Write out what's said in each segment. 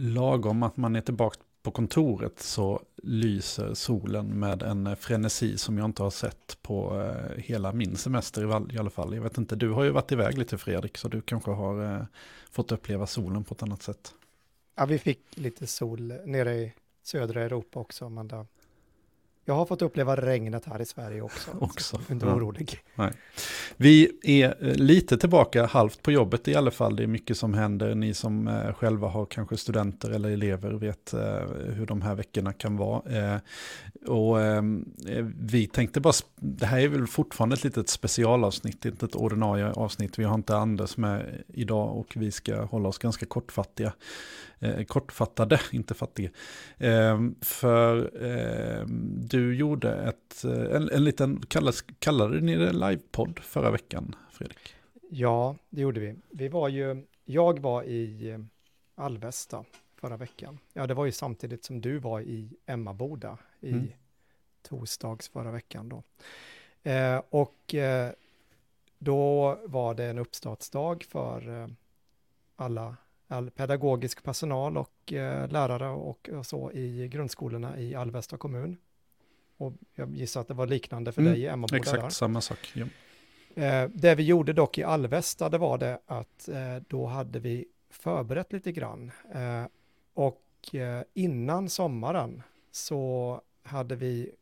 lagom att man är tillbaka på kontoret så lyser solen med en eh, frenesi som jag inte har sett på eh, hela min semester i alla fall. Jag vet inte, du har ju varit iväg lite Fredrik, så du kanske har eh, fått uppleva solen på ett annat sätt. Ja, vi fick lite sol nere i södra Europa också, men det, jag har fått uppleva regnet här i Sverige också. också. Inte ja. orolig. Nej. Vi är eh, lite tillbaka halvt på jobbet i alla fall. Det är mycket som händer. Ni som eh, själva har kanske studenter eller elever vet eh, hur de här veckorna kan vara. Och vi tänkte bara, det här är väl fortfarande ett litet specialavsnitt, inte ett ordinarie avsnitt. Vi har inte Anders med idag och vi ska hålla oss ganska kortfattiga eh, kortfattade, inte fattiga. Eh, för eh, du gjorde ett, eh, en, en liten, kallades, kallade ni det livepodd förra veckan, Fredrik? Ja, det gjorde vi. Vi var ju, jag var i eh, Alvesta förra veckan. Ja, det var ju samtidigt som du var i Emmaboda i mm. torsdags förra veckan då. Eh, och då var det en uppstartsdag för alla all pedagogisk personal och eh, lärare och, och, så i grundskolorna i Alvesta kommun. Och jag gissar att det var liknande för mm, dig i Emmaboda. Exakt där. samma sak. Ja. Eh, det vi gjorde dock i Alvesta, det var det att eh, då hade vi förberett lite grann. Och innan sommaren så hade vi,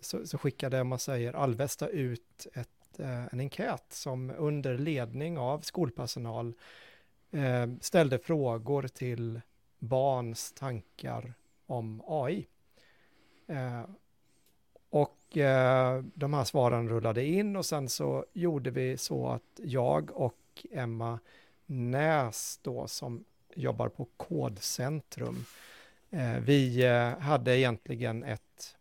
så, så, skickade, man säger, Alvesta ut ett, en enkät som under ledning av skolpersonal eh, ställde frågor till barns tankar om AI. Eh, och eh, de här svaren rullade in och sen så gjorde vi så att jag och Emma Näs då som jobbar på Kodcentrum, eh, vi eh, hade egentligen ett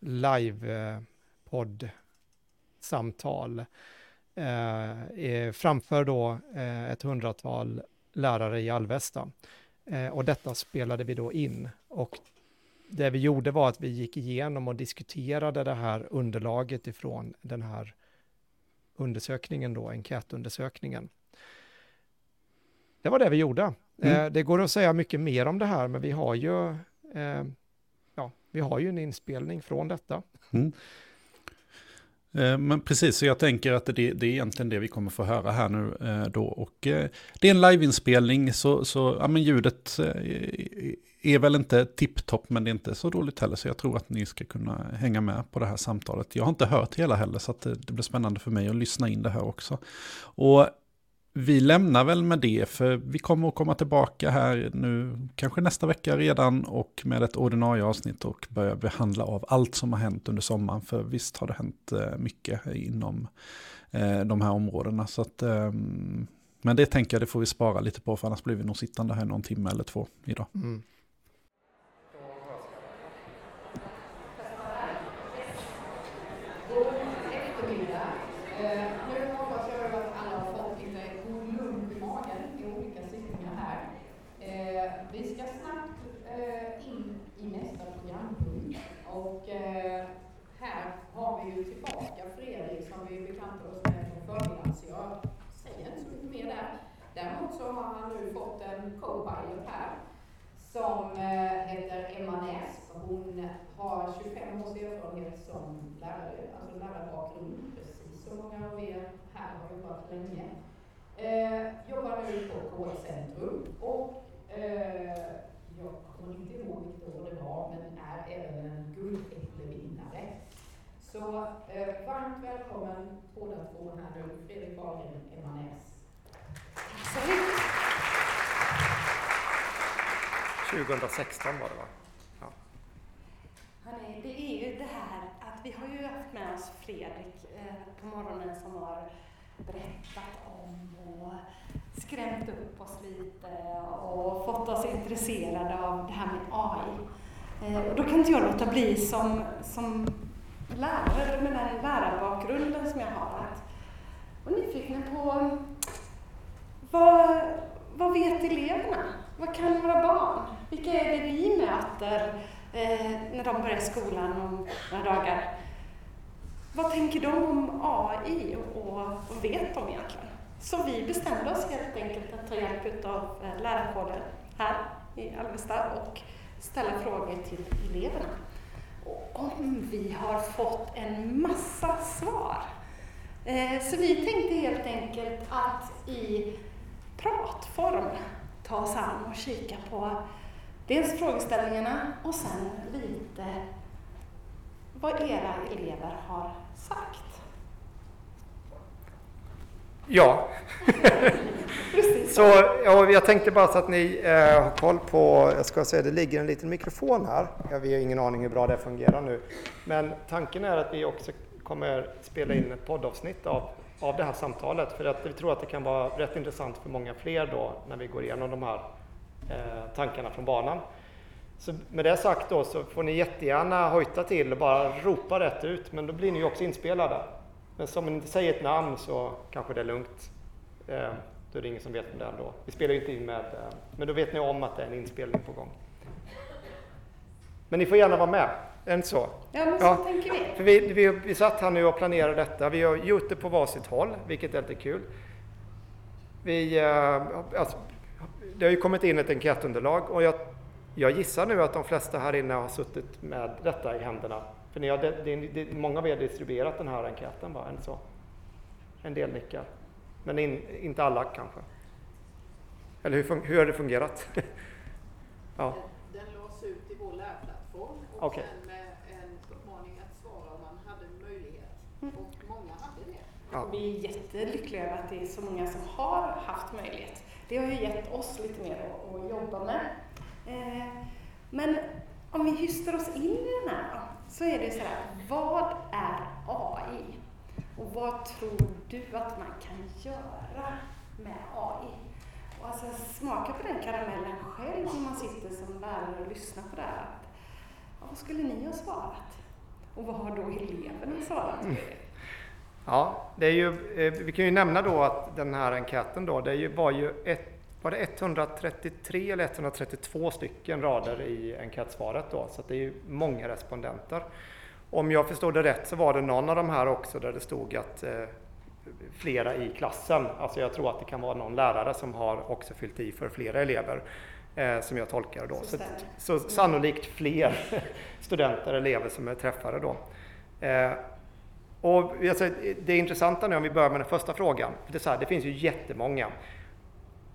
live-podd-samtal eh, eh, framför då eh, ett hundratal lärare i Alvesta. Eh, och detta spelade vi då in. Och det vi gjorde var att vi gick igenom och diskuterade det här underlaget ifrån den här undersökningen då, enkätundersökningen. Det var det vi gjorde. Mm. Eh, det går att säga mycket mer om det här, men vi har ju, eh, ja, vi har ju en inspelning från detta. Mm. Eh, men precis, så jag tänker att det, det, är egentligen det vi kommer få höra här nu eh, då. Och eh, det är en liveinspelning, så, så ja, men ljudet är väl inte tipptopp, men det är inte så dåligt heller. Så jag tror att ni ska kunna hänga med på det här samtalet. Jag har inte hört hela heller, så det, det blir spännande för mig att lyssna in det här också. Och vi lämnar väl med det, för vi kommer att komma tillbaka här nu, kanske nästa vecka redan, och med ett ordinarie avsnitt och börja behandla av allt som har hänt under sommaren. För visst har det hänt eh, mycket inom eh, de här områdena. Så att, ehm, men det tänker jag, det får vi spara lite på, för annars blir vi nog sittande här någon timme eller två idag. Mm. som eh, heter Emma Näs. Hon har 25 års erfarenhet som lärare, alltså lärarbakgrund, precis så många av er här har jobbat länge. Eh, jobbar nu på KL-centrum och eh, jag kommer inte ihåg vilket år det var, men är även en guldäpplevinnare. Så eh, varmt välkommen båda två här nu, Fredrik Wahlgren, Emma Näs. Tack så mycket. 2016 var det va? Ja. Hörrni, det är ju det här att vi har oss Fredrik eh, på morgonen som har berättat om och skrämt upp oss lite och fått oss intresserade av det här med AI. Eh, och då kan inte jag låta bli som, som lärare med den lärarbakgrunden som jag har att vara nyfikna på vad, vad vet eleverna? Vad kan våra barn? Vilka är det vi möter eh, när de börjar skolan om några dagar? Vad tänker de om AI och vad vet de egentligen? Så vi bestämde oss helt enkelt att ta hjälp av eh, lärarkåren här i Alvesta och ställa frågor till eleverna. Och om vi har fått en massa svar. Eh, så vi tänkte helt enkelt att i pratform ta oss an och kika på dels frågeställningarna och sen lite vad era elever har sagt. Ja. så ja, jag tänkte bara så att ni eh, har koll på, jag ska säga det ligger en liten mikrofon här. Ja, vi har ingen aning hur bra det fungerar nu. Men tanken är att vi också kommer spela in ett poddavsnitt av, av det här samtalet för att vi tror att det kan vara rätt intressant för många fler då när vi går igenom de här eh, tankarna från banan. Så med det sagt då så får ni jättegärna hojta till och bara ropa rätt ut men då blir ni också inspelade. Men som ni inte säger ett namn så kanske det är lugnt. Eh, då är det ingen som vet vem det är då. Vi spelar ju inte in med, eh, men då vet ni om att det är en inspelning på gång. Men ni får gärna vara med, än så. Ja, men så ja. tänker vi. För vi, vi, vi satt här nu och planerade detta. Vi har gjort det på varsitt håll, vilket är lite kul. Vi, eh, alltså, det har ju kommit in ett enkätunderlag och jag, jag gissar nu att de flesta här inne har suttit med detta i händerna för ni har, det, det, det, många av er har distribuerat den här enkäten, va? En, så. en del nickar. Men in, inte alla kanske. Eller hur, hur har det fungerat? ja. Den, den lades ut i vår lärplattform och okay. sen med en uppmaning att svara om man hade möjlighet. Mm. Och många hade det. Ja. Vi är jättelyckliga över att det är så många som har haft möjlighet. Det har ju gett oss lite mer att, att jobba med. Eh, men om vi hystar oss in i den här då så är det så här, vad är AI? Och vad tror du att man kan göra med AI? Och alltså smaka på den karamellen själv när man sitter som lärare och lyssnar på det här. vad skulle ni ha svarat? Och vad har då eleverna svarat? Mm. Ja, det är ju, eh, vi kan ju nämna då att den här enkäten då, det var ju ett var det 133 eller 132 stycken rader i enkätsvaret då, så det är ju många respondenter. Om jag förstod det rätt så var det någon av de här också där det stod att eh, flera i klassen, alltså jag tror att det kan vara någon lärare som har också fyllt i för flera elever, eh, som jag tolkar då. Så, så, så sannolikt fler studenter, elever som är träffade då. Eh, och det intressanta nu om vi börjar med den första frågan, det, är så här, det finns ju jättemånga.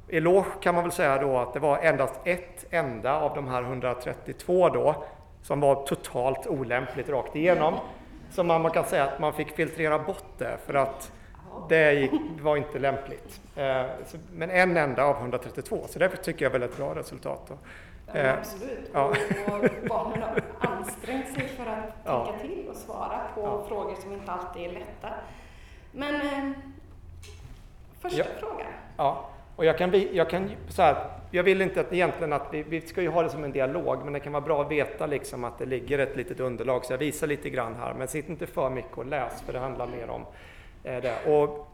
Eloge kan man väl säga då att det var endast ett enda av de här 132 då som var totalt olämpligt rakt igenom. Så man, kan säga att man fick filtrera bort det för att det gick, var inte lämpligt. Eh, men en enda av 132, så därför tycker jag väl ett bra resultat. Då. Ja, eh, absolut, ja. och barnen har ansträngt sig för att ja. tänka till och svara på ja. frågor som inte alltid är lätta. Men eh, första frågan. Och jag kan, jag kan så här, jag vill inte att egentligen att vi, vi ska ju ha det som en dialog, men det kan vara bra att veta liksom att det ligger ett litet underlag, så jag visar lite grann här, men sitt inte för mycket och läs, för det handlar mer om eh, det. Och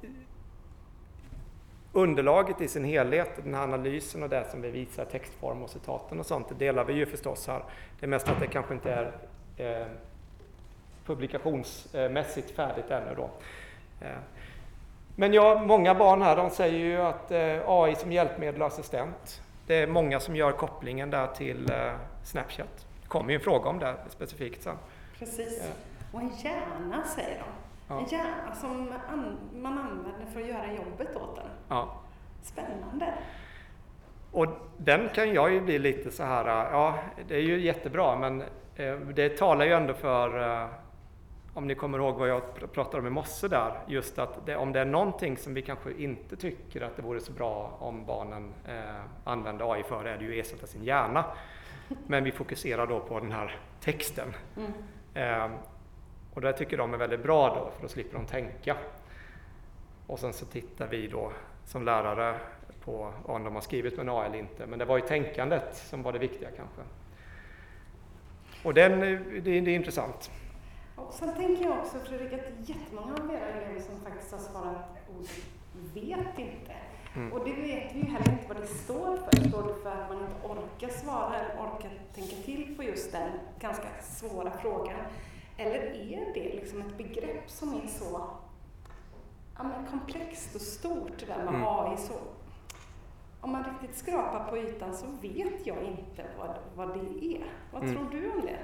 underlaget i sin helhet, den här analysen och det som vi visar, textform och citaten och sånt, det delar vi ju förstås här. Det är mest att det kanske inte är eh, publikationsmässigt färdigt ännu då. Eh, men ja, många barn här de säger ju att eh, AI som hjälpmedel och assistent. Det är många som gör kopplingen där till eh, Snapchat. Det kommer ju en fråga om det specifikt sen. Precis. Och en hjärna säger de. Ja. En hjärna som an man använder för att göra jobbet åt den. Ja. Spännande. Och den kan jag ju bli lite så här, ja det är ju jättebra men eh, det talar ju ändå för om ni kommer ihåg vad jag pratade om i morse där, just att det, om det är någonting som vi kanske inte tycker att det vore så bra om barnen eh, använder AI för, är det ju att ersätta sin hjärna. Men vi fokuserar då på den här texten. Mm. Eh, och det tycker de är väldigt bra då, för då slipper de tänka. Och sen så tittar vi då som lärare på om de har skrivit med en AI eller inte. Men det var ju tänkandet som var det viktiga kanske. Och den, det, det är intressant. Och sen tänker jag också Fredrik att jättemånga av era elever som faktiskt har svarat ordet vet inte. Mm. Och det vet vi ju heller inte vad det står för. Står det för att man inte orkar svara eller orkar tänka till på just den ganska svåra frågan? Eller är det liksom ett begrepp som är så ja, komplext och stort, det där med mm. AI, så om man riktigt skrapar på ytan så vet jag inte vad, vad det är. Vad Mm. tror du om det?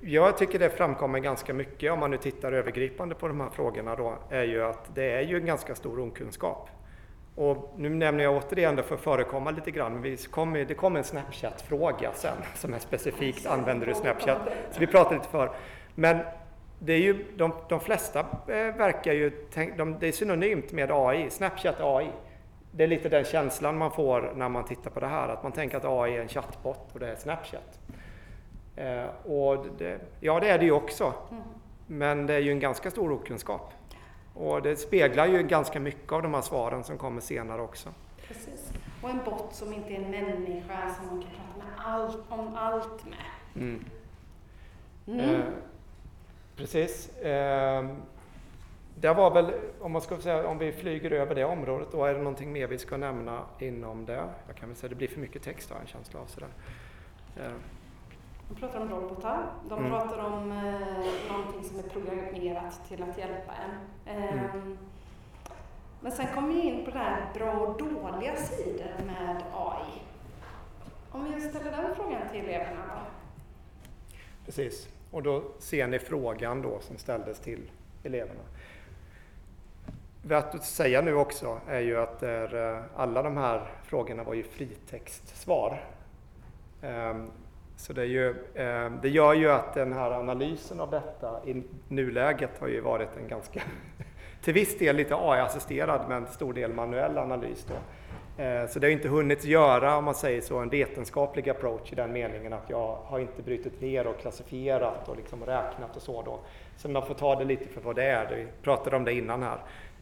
Jag tycker det framkommer ganska mycket om man nu tittar övergripande på de här frågorna då, är ju att det är ju en ganska stor okunskap. Och nu nämner jag återigen det för att förekomma lite grann, men vi kom, det kom en Snapchat-fråga sen som är specifikt använder du Snapchat? Så vi pratar lite för. Men det är ju, de, de flesta eh, verkar ju, de, det är synonymt med AI, Snapchat AI. Det är lite den känslan man får när man tittar på det här, att man tänker att AI är en chattbot och det är Snapchat. Eh, och det, ja, det är det ju också. Mm. Men det är ju en ganska stor okunskap. Och det speglar ju ganska mycket av de här svaren som kommer senare också. Precis. Och en bot som inte är en människa som man kan prata med allt, om allt med. Mm. Mm. Eh, precis. Eh, det var väl, om man ska säga, om vi flyger över det området, då är det någonting mer vi ska nämna inom det. Jag kan väl säga det blir för mycket text har jag en känsla av. Sådär. Eh, De pratar om robotar. De Mm. pratar om eh, någonting som är programmerat till att hjälpa en. Ehm, Mm. Men sen kommer vi in på det här bra och dåliga sidor med AI. Om vi ställer den frågan till eleverna då? Precis. Och då ser ni frågan då som ställdes till eleverna. Värt att säga nu också är ju att eh, alla de här frågorna var ju fritextsvar. Så det, är ju, eh, det gör ju att den här analysen av detta i nuläget har ju varit en ganska, till viss del lite AI-assisterad men till stor del manuell analys. Då. Eh, så det har inte hunnit göra, om man säger så, en vetenskaplig approach i den meningen att jag har inte brutit ner och klassifierat och liksom räknat och så då. Så man får ta det lite för vad det är. Vi pratade om det innan här.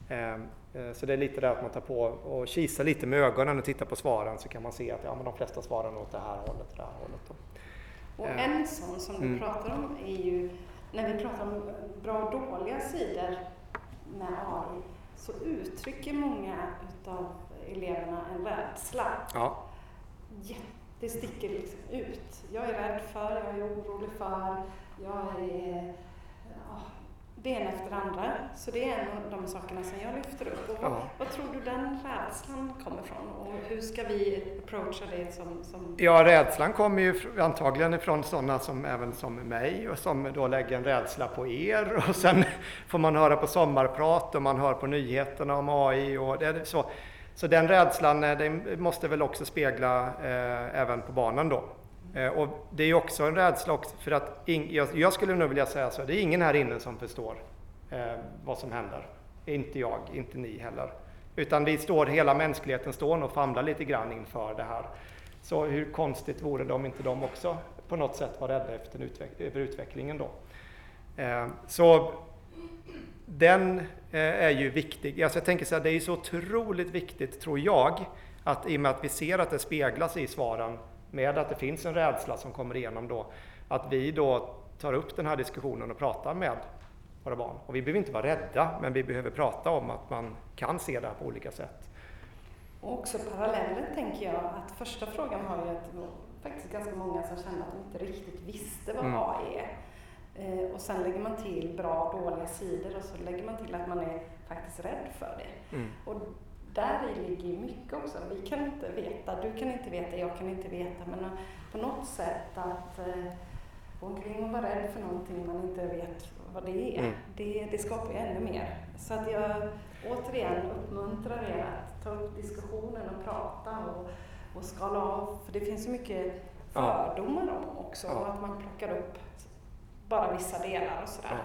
Eh, så det är lite det att man tar på och kisar lite med ögonen och tittar på svaren så kan man se att ja, men de flesta svaren åt det här hållet och det här hållet. Då. Och Eh, en sån som du mm. pratar om är ju, när vi pratar om bra och dåliga sidor med AI, så uttrycker många utav eleverna en rädsla. Ja, Ja, det sticker liksom ut. Jag är rädd för, jag är orolig för, jag är... Det ena efter det andra. Så det är en av de sakerna som jag lyfter upp. Och vad, Ja. vad tror du den rädslan kommer ifrån? Och hur ska vi approacha det som... som Ja, rädslan kommer ju antagligen ifrån sådana som även som mig och som då lägger en rädsla på er och sen får man höra på sommarprat och man hör på nyheterna om AI och det så. Så den rädslan eh, det måste väl också spegla eh, även på barnen då. Eh, och det är också en rädsla också för att in, jag, jag skulle nog vilja säga så, det är ingen här inne som förstår eh, vad som händer. Inte jag, inte ni heller. Utan vi står, hela mänskligheten står och famlar lite grann inför det här. Så hur konstigt vore det om inte de också på något sätt var rädda efter utveck över utvecklingen då. Eh, så den eh, är ju viktig. Alltså jag tänker så här, det är ju så otroligt viktigt tror jag att i och med att vi ser att det speglas i svaren med att det finns en rädsla som kommer igenom då, att vi då tar upp den här diskussionen och pratar med våra barn. Och vi behöver inte vara rädda, men vi behöver prata om att man kan se det här på olika sätt. Och också parallellt tänker jag att första frågan var ju att det var faktiskt ganska många som kände att de inte riktigt visste vad Mm. AI är. Eh, och sen lägger man till bra och dåliga sidor och så lägger man till att man är faktiskt rädd för det. Mm. Och där ligger ju mycket också. Vi kan inte veta, du kan inte veta, jag kan inte veta, men på något sätt att eh, gå omkring och vara rädd för någonting man inte vet vad det är, Mm. det, det skapar ju ännu mer. Så att jag återigen uppmuntrar er att ta upp diskussionen och prata och, och skala av, för det finns så mycket fördomar om också, Ja. att man plockar upp bara vissa delar och sådär. Ja.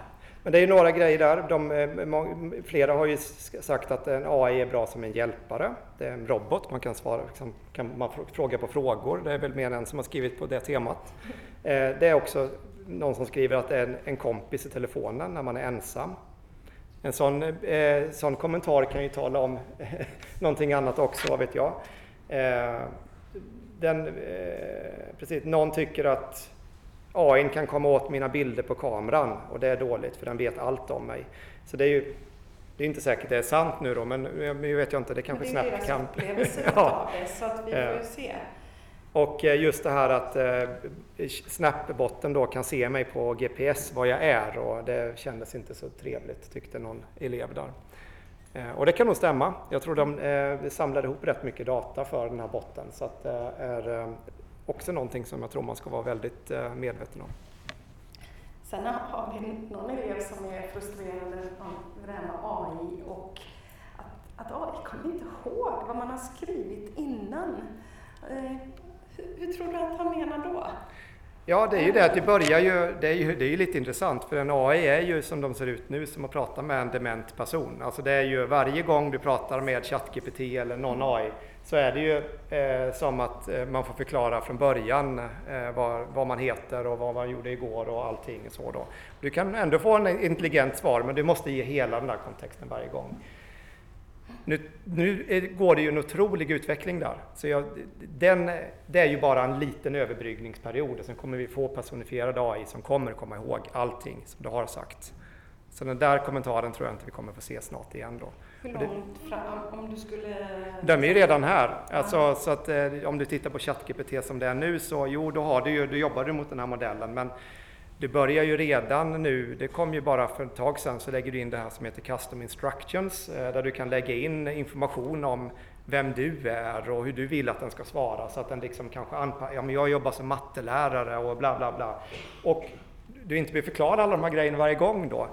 Men det är ju några grejer där. De, eh, flera har ju sagt att en AI är bra som en hjälpare. Det är en robot, man kan, svara, liksom, kan man fråga på frågor. Det är väl mer än en som har skrivit på det temat. Eh, det är också någon som skriver att det är en, en kompis i telefonen när man är ensam. En sån, eh, sån kommentar kan ju tala om någonting annat också, vad vet jag. Eh, den, eh, precis, någon tycker att AI kan komma åt mina bilder på kameran och det är dåligt för den vet allt om mig. Så det är ju det är inte säkert det är sant nu då, men jag vet jag inte, det kanske Men det är snabbt deras kan... upplevelse Ja. det, så att vi får ju se. Och eh, just det här att eh, Snapbotten då kan se mig på GPS var jag är och det kändes inte så trevligt tyckte någon elev där. Eh, och det kan nog stämma. Jag tror de samlade ihop rätt mycket data för den här botten så att det är också någonting som jag tror man ska vara väldigt eh, medveten om. Sen har vi någon elev som är frustrerad över det här med AI och att, att AI kommer inte ihåg vad man har skrivit innan. Eh, hur, hur tror du att han menar då? Ja, det är ju det att det börjar ju, det är ju, det är ju lite intressant för en AI är ju som de ser ut nu som att prata med en dement person. Alltså det är ju varje gång du pratar med ChatGPT eller någon AI så är det ju eh, som att eh, man får förklara från början eh, vad, vad, man heter och vad man gjorde igår och allting så då. Du kan ändå få en intelligent svar men du måste ge hela den där kontexten varje gång. Nu, nu är, går det ju en otrolig utveckling där. Så jag, den, det är ju bara en liten överbryggningsperiod och sen kommer vi få personifierad AI som kommer komma ihåg allting som du har sagt. Så den där kommentaren tror jag inte vi kommer få se snart igen då. Hur långt fram, om du skulle... De är ju redan här. Alltså, så att, eh, om du tittar på ChatGPT som det är nu så jo, då, har du ju, då jobbar du mot den här modellen. Men det börjar ju redan nu, det kom ju bara för ett tag sedan, så lägger du in det här som heter Custom Instructions eh, där du kan lägga in information om vem du är och hur du vill att den ska svara så att den liksom kanske anpassar, ja men jag jobbar som mattelärare och bla bla bla. Och du inte vill förklara alla de här grejerna varje gång då.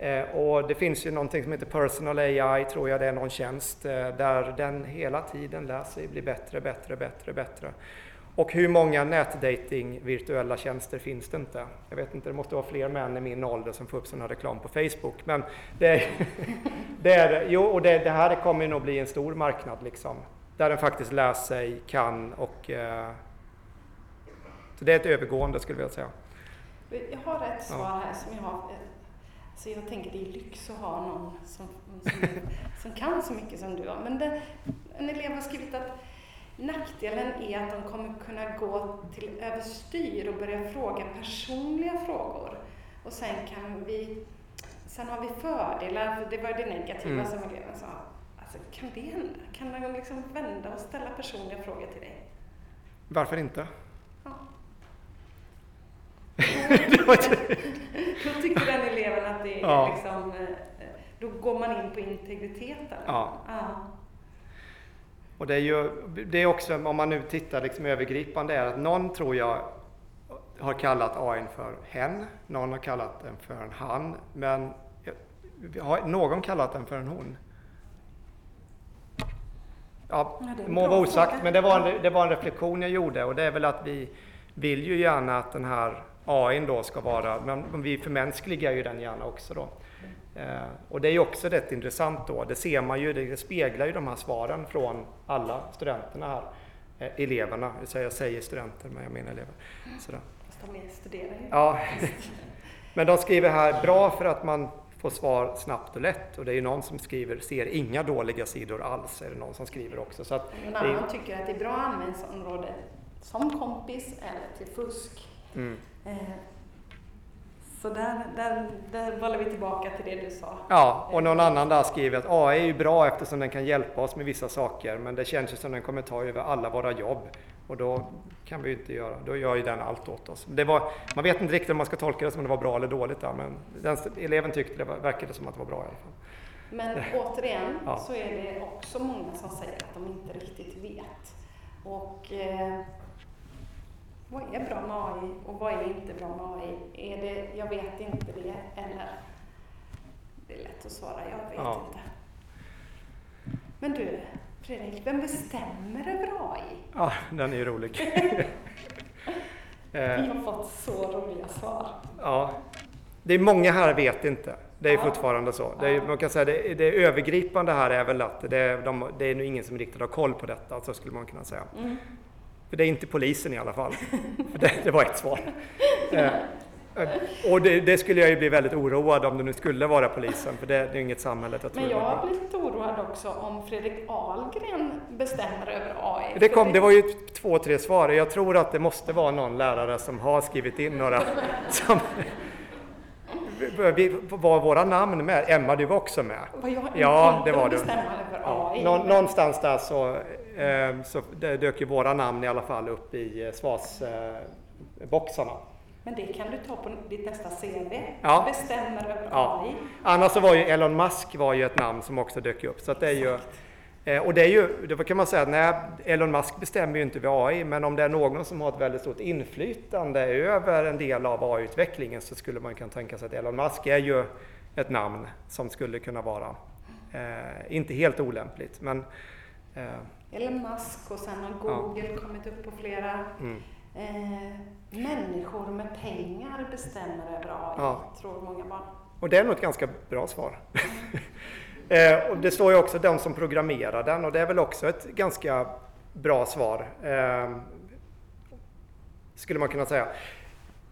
Eh, och det finns ju någonting som heter Personal AI, tror jag det är någon tjänst, eh, där den hela tiden lär sig bli bättre, bättre, bättre, bättre. Och hur många nätdating virtuella tjänster finns det inte? Jag vet inte, det måste vara fler män i min ålder som får upp här reklam på Facebook. Men det, är, det, är, jo, och det, det här kommer nog bli en stor marknad liksom. Där den faktiskt lär sig, kan och... Eh, så det är ett övergående skulle jag vilja säga. Jag har ett svar här som jag har så jag tänker det är lyx att ha någon som, som, som kan så mycket som du har. Men det, en elev har skrivit att nackdelen är att de kommer kunna gå till överstyr och börja fråga personliga frågor. Och sen kan vi, sen har vi fördelar, för det var det negativa mm. som eleven sa. Alltså, kan det hända? Kan de liksom vända och ställa personliga frågor till dig? Varför inte? Ja. Då tycker den eleven att det är ja. liksom, eh, då går man in på integriteten. Ja. ja. Och det är ju, det är också, om man nu tittar liksom övergripande, är att någon tror jag har kallat AI för hen, någon har kallat den för en han, men har någon kallat den för en hon? Ja, ja må vara osagt, men det var, en, det var en reflektion jag gjorde och det är väl att vi vill ju gärna att den här AI då ska vara, men vi förmänskligar ju den gärna också då. Eh, och det är ju också rätt intressant då, det ser man ju, det speglar ju de här svaren från alla studenterna här. Eh, eleverna, jag säger studenter men jag menar elever. Sådär. Fast de studerar ju. Ja. men de skriver här, bra för att man får svar snabbt och lätt och det är ju någon som skriver, ser inga dåliga sidor alls, är det någon som skriver också. Så att en annan tycker att det är bra användningsområde som kompis eller till fusk. Mm. Eh, så där, där, där bollar vi tillbaka till det du sa. Ja, och någon annan där skriver att AI är ju bra eftersom den kan hjälpa oss med vissa saker, men det känns ju som den kommer ta över alla våra jobb. Och då kan vi ju inte göra, då gör ju den allt åt oss. Det var, man vet inte riktigt om man ska tolka det som det var bra eller dåligt där, men den, eleven tyckte det var, verkade som att det var bra i alla fall. Men återigen ja. så är det också många som säger att de inte riktigt vet. Och eh, vad är bra med AI och vad är inte bra med AI? Är det, jag vet inte det, eller? Det är lätt att svara, jag vet ja. inte. Men du, Fredrik, vem bestämmer över AI? Ja, den är ju rolig. Vi har fått så roliga svar. Ja, det är många här vet inte. Det är ja. fortfarande så. Det är, man kan säga det, det övergripande här är väl att det är, de, det är nog ingen som riktigt har koll på detta, så skulle man kunna säga. Mm. För det är inte polisen i alla fall. det, det, var ett svar. Eh, eh, och det, det, skulle jag ju bli väldigt oroad om det nu skulle vara polisen, för det, det är inget samhälle jag tror Men jag har blivit oroad också om Fredrik Ahlgren bestämmer över AI. Det, kom, det var ju två, tre svar. Jag tror att det måste vara någon lärare som har skrivit in några som, var våra namn med? Emma, du var också med? Var jag ja, det var du. Ja, någonstans där så så det dök ju våra namn i alla fall upp i eh, svarsboxarna. Men det kan du ta på ditt nästa CV. Ja. Bestämmer över Ja. AI. Annars så var ju Elon Musk var ju ett namn som också dök upp. Så det är ju, eh, och det är ju, det kan man säga att nej, Elon Musk bestämmer ju inte över AI, men om det är någon som har ett väldigt stort inflytande över en del av AI-utvecklingen så skulle man kunna tänka sig att Elon Musk är ju ett namn som skulle kunna vara, eh, inte helt olämpligt, men eh, Elon Musk och sen har Google kommit upp på flera. mm, Eh, människor med pengar bestämmer över AI, Ja. tror många barn. Och det är nog ett ganska bra svar. eh, och det står ju också de som programmerar den och det är väl också ett ganska bra svar. Eh, skulle man kunna säga.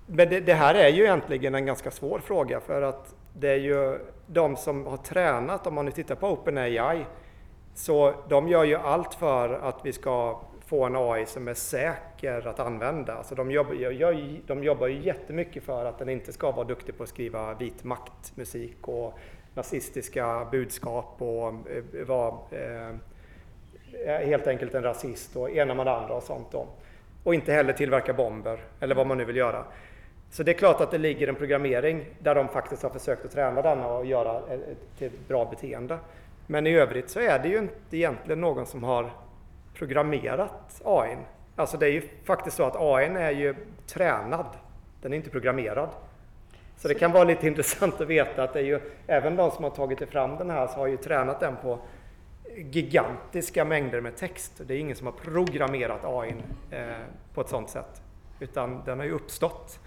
Men det, det här är ju egentligen en ganska svår fråga för att det är ju de som har tränat, om man nu tittar på OpenAI, så de gör ju allt för att vi ska få en AI som är säker att använda. Alltså de, jobbar, de jobbar ju jättemycket för att den inte ska vara duktig på att skriva vit maktmusik och nazistiska budskap och eh, vara eh, helt enkelt en rasist och ena med det andra och sånt. Då. Och inte heller tillverka bomber eller vad man nu vill göra. Så det är klart att det ligger en programmering där de faktiskt har försökt att träna denna och göra ett, till ett bra beteende. Men i övrigt så är det ju inte egentligen någon som har programmerat AI. Alltså det är ju faktiskt så att AI är ju tränad. Den är inte programmerad. Så det kan vara lite intressant att veta att det är ju, även de som har tagit fram den här så har ju tränat den på gigantiska mängder med text. Det är ingen som har programmerat AI eh, på ett sådant sätt. Utan den har ju uppstått.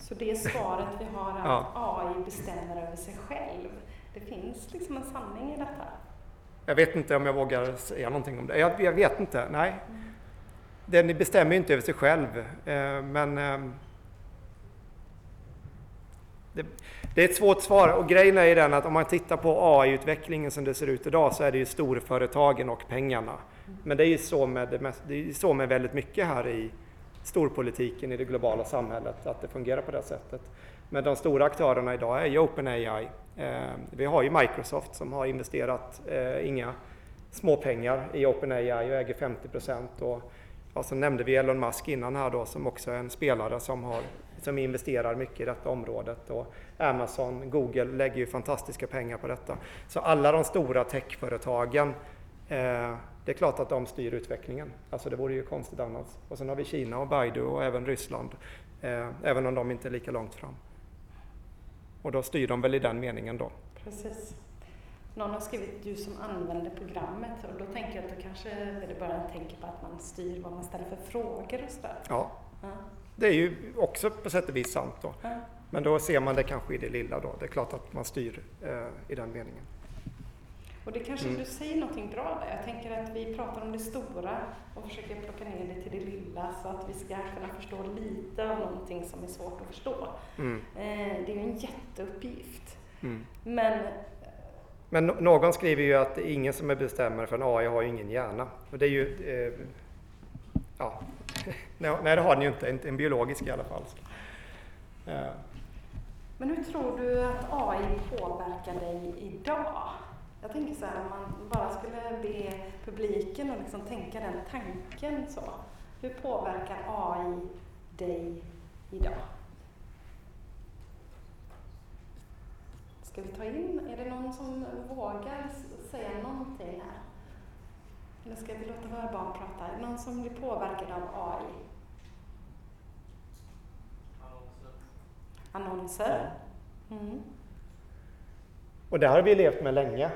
Så det svaret vi har att Ja. AI bestämmer över sig själv. Det finns liksom en sanning i detta. Jag vet inte om jag vågar säga någonting om det. Jag, jag vet inte, nej. Den bestämmer ju inte över sig själv. Eh, men eh, det, det är ett svårt svar och grejen är ju den att om man tittar på AI-utvecklingen som det ser ut idag så är det ju storföretagen och pengarna. Men det är ju så med, det mest, det är ju så med väldigt mycket här i storpolitiken i det globala samhället, att det fungerar på det sättet. Men de stora aktörerna idag är ju OpenAI. Eh, vi har ju Microsoft som har investerat eh, inga småpengar i OpenAI och äger 50 procent. Och, så nämnde vi Elon Musk innan här då som också är en spelare som, har, som investerar mycket i detta området. Och Amazon, Google lägger ju fantastiska pengar på detta. Så alla de stora techföretagen eh, det är klart att de styr utvecklingen. Alltså det vore ju konstigt annars. Och sen har vi Kina och Baidu och även Ryssland. Eh, även om de inte är lika långt fram. Och då styr de väl i den meningen då. Precis. Någon har skrivit du som använder programmet och då tänker jag att då kanske vederbörande tänker på att man styr vad man ställer för frågor och sådär. Ja, Ja. det är ju också på sätt och vis sant då. Ja. Men då ser man det kanske i det lilla då. Det är klart att man styr eh, i den meningen. Och det kanske Mm. du säger någonting bra där. Jag tänker att vi pratar om det stora och försöker plocka ner det till det lilla så att vi ska kunna förstå lite av någonting som är svårt att förstå. Mm. Eh, det är ju en jätteuppgift. Mm. Men Men någon skriver ju att det är ingen som är bestämmer för en AI har ju ingen hjärna. Och det är ju... Eh, ja. nej, det har den ju inte. Inte en biologisk i alla fall. Eh, Men hur tror du att AI påverkar dig idag? Jag tänker så här, om man bara skulle be publiken att liksom tänka den tanken så. Hur påverkar AI dig idag? Ska vi ta in, är det någon som vågar säga någonting här? Eller ska vi låta våra barn prata? Är det någon som blir påverkad av AI? Annonser? Mm. Och det har vi levt med länge.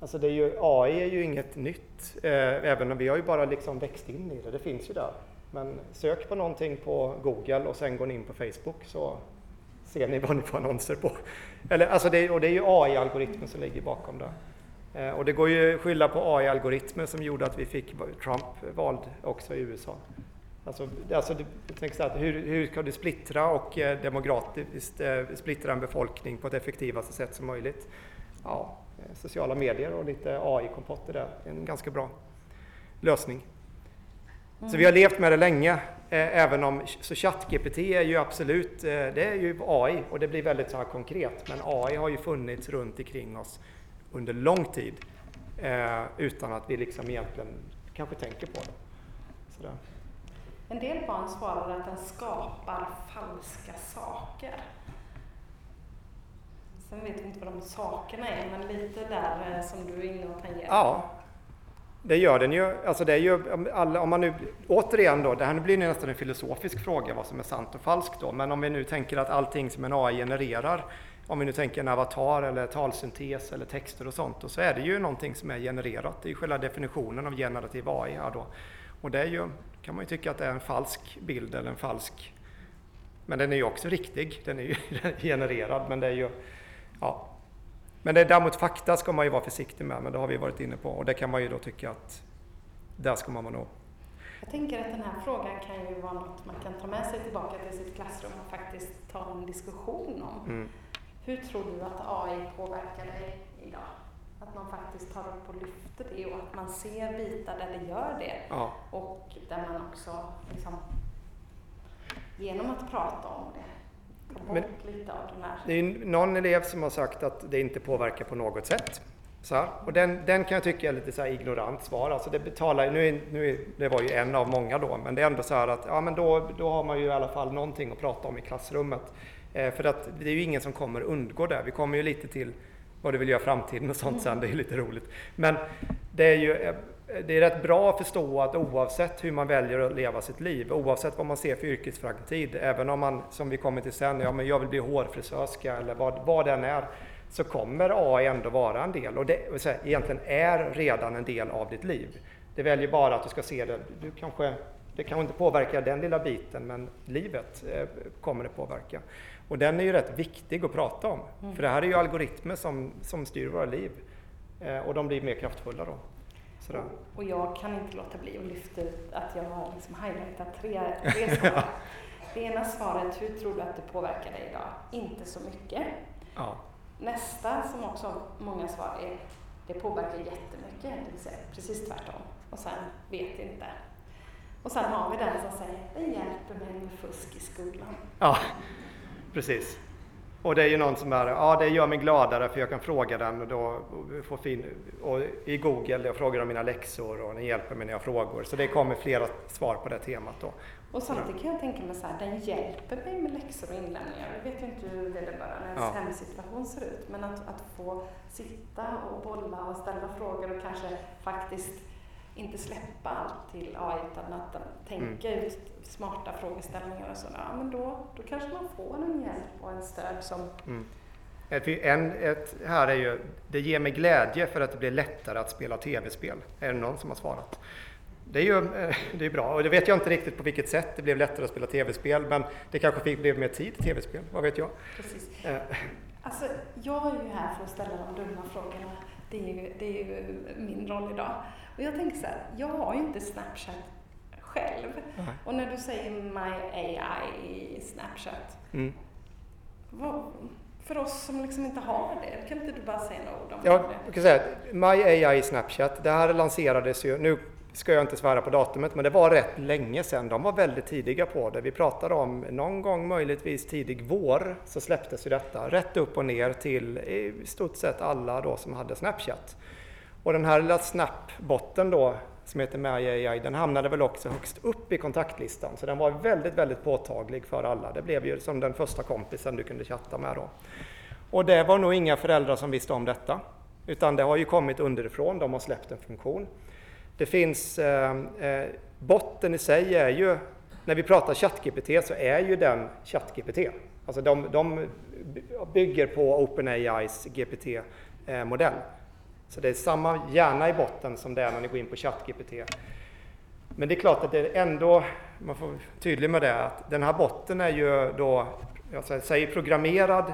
Alltså det är ju, AI är ju inget nytt, eh, även om vi har ju bara liksom växt in i det. Det finns ju där. Men sök på någonting på Google och sen går ni in på Facebook så ser ni vad ni får annonser på. Eller, alltså det, och det är ju AI-algoritmen som ligger bakom det. Eh, och det går ju att skylla på AI-algoritmer som gjorde att vi fick Trump vald också i USA. Alltså, alltså det, så här, hur, hur kan du splittra och eh, demokratiskt eh, splittra en befolkning på ett effektivaste sätt som möjligt? Ja, Eh, sociala medier och lite AI-kompotter i är en ganska bra lösning. Så vi har levt med det länge, eh, även om så ChatGPT är ju absolut, eh, det är ju AI och det blir väldigt så här konkret. Men AI har ju funnits runt omkring oss under lång tid eh, utan att vi liksom egentligen kanske tänker på det. Sådär. En del barn svarar att den skapar falska saker. Sen vet vi inte vad de sakerna är, men lite där eh, som du är inne och tangerar. Ja, det gör den ju. Alltså det är ju alla, om man nu, återigen då, det här blir nästan en filosofisk fråga vad som är sant och falskt då, men om vi nu tänker att allting som en AI genererar, om vi nu tänker en avatar eller talsyntes eller texter och sånt, och så är det ju någonting som är genererat. Det är ju själva definitionen av generativ AI här då. Och det är ju, kan man ju tycka att det är en falsk bild eller en falsk, men den är ju också riktig, den är ju genererad, men det är ju, ja, men det, däremot fakta ska man ju vara försiktig med, men det har vi varit inne på och det kan man ju då tycka att där ska man vara nog. Jag tänker att den här frågan kan ju vara något man kan ta med sig tillbaka till sitt klassrum och faktiskt ta en diskussion om. Mm. Hur tror du att AI påverkar dig idag? Att man faktiskt tar upp och lyfter det och att man ser bitar där det gör det. Ja. Och där man också liksom, genom att prata om det men, det är någon elev som har sagt att det inte påverkar på något sätt. Så här. Och den, den kan jag tycka är lite så ignorant svar. Alltså det, betalar, nu nu det var ju en av många då, men det är ändå så här att ja, men då, då har man ju i alla fall någonting att prata om i klassrummet. Eh, för att det är ju ingen som kommer undgå det. Vi kommer ju lite till vad du vill göra i framtiden och sånt sen, det är lite roligt. Men det är ju eh, det är rätt bra att förstå att oavsett hur man väljer att leva sitt liv, oavsett vad man ser för yrkesframtid, även om man, som vi kommer till sen, ja men jag vill bli hårfrisörska eller vad, vad den är, så kommer AI ändå vara en del och det här, egentligen är redan en del av ditt liv. Det väljer bara att du ska se det, du kanske, det kanske inte påverkar den lilla biten men livet eh, kommer det påverka. Och den är ju rätt viktig att prata om, mm. för det här är ju algoritmer som, som styr våra liv eh, och de blir mer kraftfulla då. Sådär. Och jag kan inte låta bli att lyfta ut att jag har liksom highlightat tre, tre svar. det ena svaret, hur tror du att det påverkar dig idag? Inte så mycket. Ja. Nästa, som också många svar är, det påverkar jättemycket, det vill säga precis tvärtom. Och sen vet inte. Och sen har vi den som säger, det hjälper mig med fusk i skolan. Ja, precis. Och det är ju någon som är, ja det gör mig gladare för jag kan fråga den och då få fin, och i Google, jag frågar om mina läxor och den hjälper mig när jag frågor. Så det kommer flera svar på det temat då. Och samtidigt kan jag tänka mig så här, den hjälper mig med läxor och inlämningar. Jag vet ju inte hur vederbörandes ja. hemsituation ser ut, men att, att få sitta och bolla och ställa frågor och kanske faktiskt inte släppa allt till AI utan att tänka mm. ut smarta frågeställningar och sådär, ja, men då, då kanske man får en hjälp och en stöd som mm. Ett, en, ett, här är ju, det ger mig glädje för att det blir lättare att spela tv-spel. Är det någon som har svarat? Det är ju det är bra och det vet jag inte riktigt på vilket sätt det blev lättare att spela tv-spel men det kanske fick, blev mer tid till tv-spel, vad vet jag? Precis. Eh. Alltså, jag är ju här för att ställa de dumma frågorna. Det är ju, det är ju min roll idag. Och jag tänker så här, jag har ju inte Snapchat själv. Mm. Och när du säger My AI i Snapchat, mm. vad, för oss som liksom inte har det, kan inte du bara säga några ord om ja, det? Jag kan säga My AI i Snapchat, det här lanserades ju, nu ska jag inte svära på datumet, men det var rätt länge sedan. De var väldigt tidiga på det. Vi pratade om någon gång möjligtvis tidig vår så släpptes ju detta rätt upp och ner till i stort sett alla då som hade Snapchat. Och den här lilla Snapbotten då som heter MyAI, den hamnade väl också högst upp i kontaktlistan. Så den var väldigt, väldigt påtaglig för alla. Det blev ju som den första kompisen du kunde chatta med då. Och det var nog inga föräldrar som visste om detta. Utan det har ju kommit underifrån, de har släppt en funktion. Det finns, ehm, eh, botten i sig är ju, när vi pratar ChatGPT så är ju den ChatGPT. Alltså de, de bygger på OpenAIs GPT-modell. Eh, så det är samma hjärna i botten som det är när ni går in på ChatGPT. Men det är klart att det är ändå, man får vara tydlig med det, att den här botten är ju då, jag säger programmerad,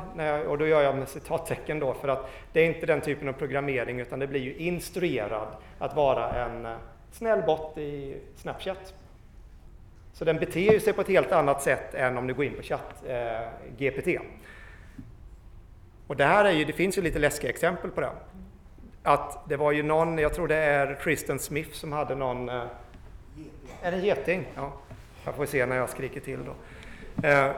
och då gör jag med citattecken då, för att det är inte den typen av programmering utan det blir ju instruerad att vara en eh, snäll bot i Snapchat. Så den beter sig på ett helt annat sätt än om du går in på ChatGPT. Eh, och det här är ju, det finns ju lite läskiga exempel på det att det var ju någon, jag tror det är Kristen Smith som hade någon... Eh, är det geting? Ja, jag får se när jag skriker till då. Eh,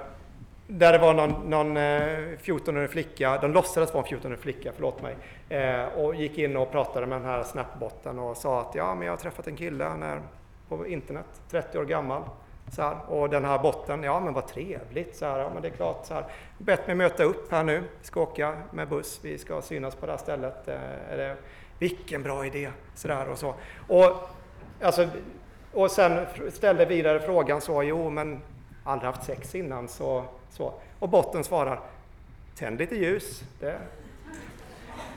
där det var någon, någon eh, 14-årig flicka, de låtsades vara en 14-årig flicka, förlåt mig, eh, och gick in och pratade med den här snapbotten och sa att ja, men jag har träffat en kille, han är på internet, 30 år gammal, Så här, och den här botten, ja men vad trevligt, så här, ja men det är klart, så här, bett mig möta upp här nu, vi ska åka med buss, vi ska synas på det här stället. Eh, är det, vilken bra idé, så där och så. Och, alltså, och sen ställde vidare frågan så, jo men aldrig haft sex innan, så, så. Och botten svarar, tänd lite ljus. Det,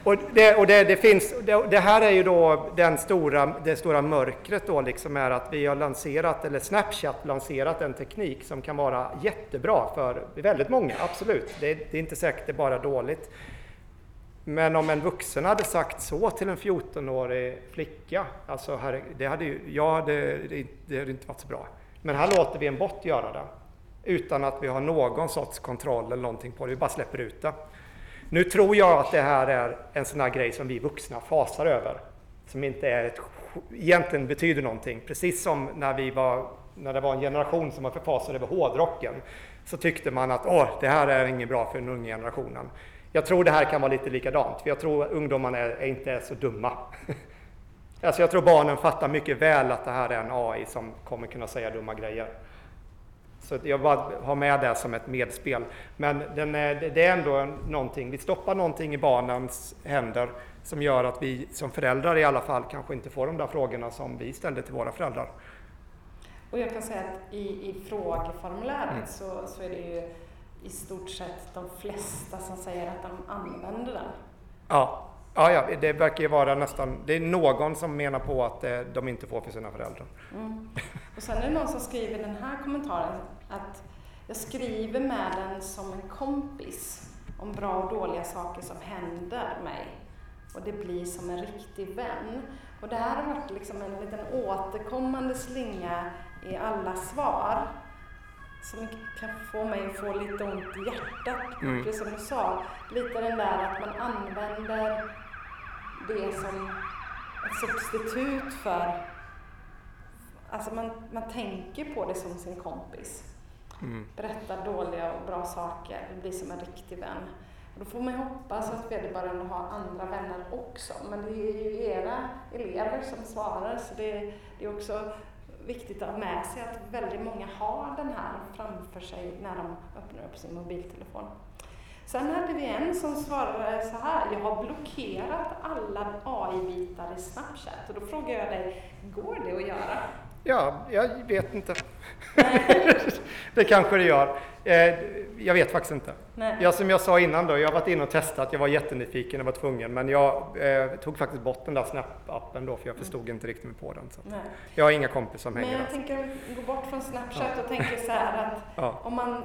och, det, och det, det, finns, det, det, här är ju då den stora, det stora mörkret då liksom är att vi har lanserat, eller Snapchat lanserat en teknik som kan vara jättebra för väldigt många, absolut. Det, det är inte säkert det är bara dåligt. Men om en vuxen hade sagt så till en 14-årig flicka, alltså här, det hade ju, ja, det, det hade inte varit så bra. Men här låter vi en bot göra det utan att vi har någon sorts kontroll eller någonting på det, vi bara släpper ut det. Nu tror jag att det här är en sån här grej som vi vuxna fasar över. Som inte är ett, egentligen betyder någonting. Precis som när, vi var, när det var en generation som var förfasad över hårdrocken. Så tyckte man att Åh, det här är inget bra för den unga generationen. Jag tror det här kan vara lite likadant. För jag tror att ungdomarna är, är inte är så dumma. alltså jag tror barnen fattar mycket väl att det här är en AI som kommer kunna säga dumma grejer. Så jag bara har med det som ett medspel. Men är, det är ändå någonting, vi stoppar någonting i barnens händer som gör att vi som föräldrar i alla fall kanske inte får de där frågorna som vi ställde till våra föräldrar. Och jag kan säga att i, i frågeformuläret mm. så, så är det ju i stort sett de flesta som säger att de använder den. Ja, Ja, ja, det verkar ju vara nästan, det är någon som menar på att eh, de inte får för sina föräldrar. Mm. Och sen är det någon som skriver den här kommentaren att jag skriver med den som en kompis om bra och dåliga saker som händer mig. Och det blir som en riktig vän. Och det här har varit liksom en liten återkommande slinga i alla svar som kan få mig att få lite ont i hjärtat. Mm. Precis som du sa, lite den där att man använder det som ett substitut för... Alltså man, man tänker på det som sin kompis. Mm. Berättar dåliga och bra saker, blir som en riktig vän. Och då får man ju hoppas att vederbörande har andra vänner också. Men det är ju era elever som svarar, så det, det är också viktigt att ha med sig att väldigt många har den här framför sig när de öppnar upp sin mobiltelefon. Sen hade vi en som svarade så här, jag har blockerat alla AI-bitar i Snapchat. Och då frågar jag dig, går det att göra? Ja, jag vet inte. det kanske det gör. Eh, jag vet faktiskt inte. Jag, som jag sa innan då, jag har varit inne och testat, jag var jättenyfiken, jag var tvungen, men jag eh, tog faktiskt bort den där Snap-appen då, för jag förstod mm. inte riktigt mig på den. Så jag har inga kompisar som men hänger där. Men jag tänker gå bort från Snapchat ja. och tänker så här att ja. om man